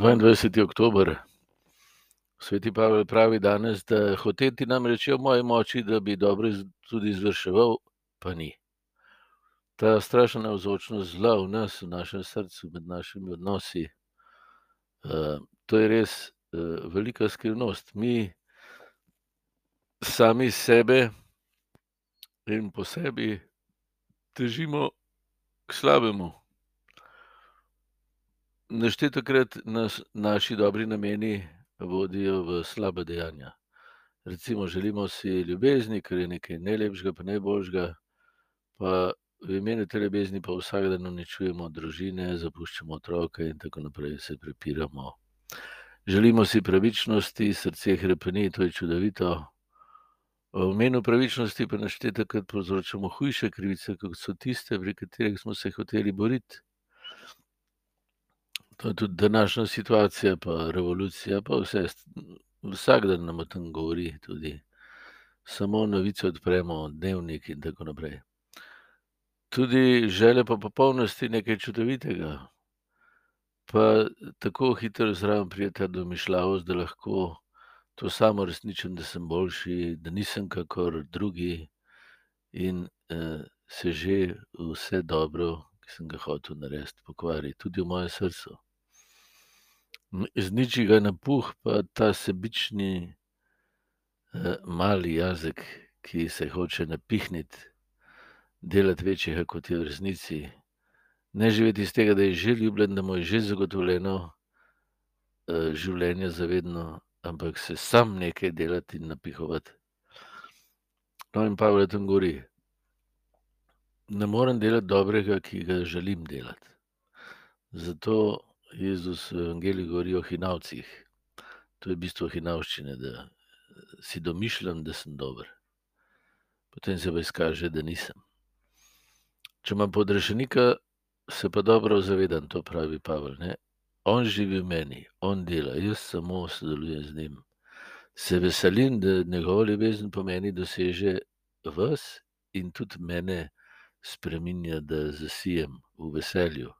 22. oktober. Sveti Pavel pravi danes, da hoteti nam reči o moji moči, da bi dobro tudi izvrševal, pa ni. Ta strašna navzočnost zla v nas, v našem srcu, med našimi odnosi, to je res velika skrivnost. Mi sami sebe in po sebi težimo k slabemu. Neštetokrat nas naši dobri nameni vodijo v slaba dejanja. Recimo, želimo si ljubezni, ker je nekaj najlepšega pa najboljšega, pa v imenu te ljubezni pa vsak dan uničujemo družine, zapuščamo otroke in tako naprej, se prepiramo. Želimo si pravičnosti, srce hrepeni, to je čudovito. V imenu pravičnosti pa neštetokrat povzročamo hujše krivice, kot so tiste, pri katerih smo se hoteli boriti. To je tudi današnja situacija pa revolucija pa vse. Vsak dan nam o tem govori tudi. Samo novice odpremo, Dnevnik in tako naprej. Tudi želja po popolnosti je nekaj čudovitega. Pa tako hitro zraven pride ta domišljavost, da lahko to sam uresničim, da sem boljši, da nisem kakor drugi in, se že vse dobro, ki sem ga hotel narediti, pokvari, tudi v mojem srcu. Iz ničega napuh pa ta sebični, mali jazek, ki se hoče napihniti, delati večjega, kot je v resnici. Ne živeti iz tega, da je že ljubljen, da mu je že zagotovljeno, življenje za vedno, ampak se sam nekaj delati in napihovati. No, in Pavel o tem govori. Ne morem delati dobrega, ki ga želim delati. Zato Jezus v evangeliju govori o hinavcih. To je bistvo hinavščine, da si domišljam, da sem dober. Potem se pa izkaže, da nisem. Če imam podrešenika, se pa dobro zavedam, to pravi Pavel, ne. On živi v meni, on dela, jaz samo sodelujem z njim. Se veselim, da njegova ljubezen po meni doseže vas in tudi mene spreminja, da zasijem v veselju.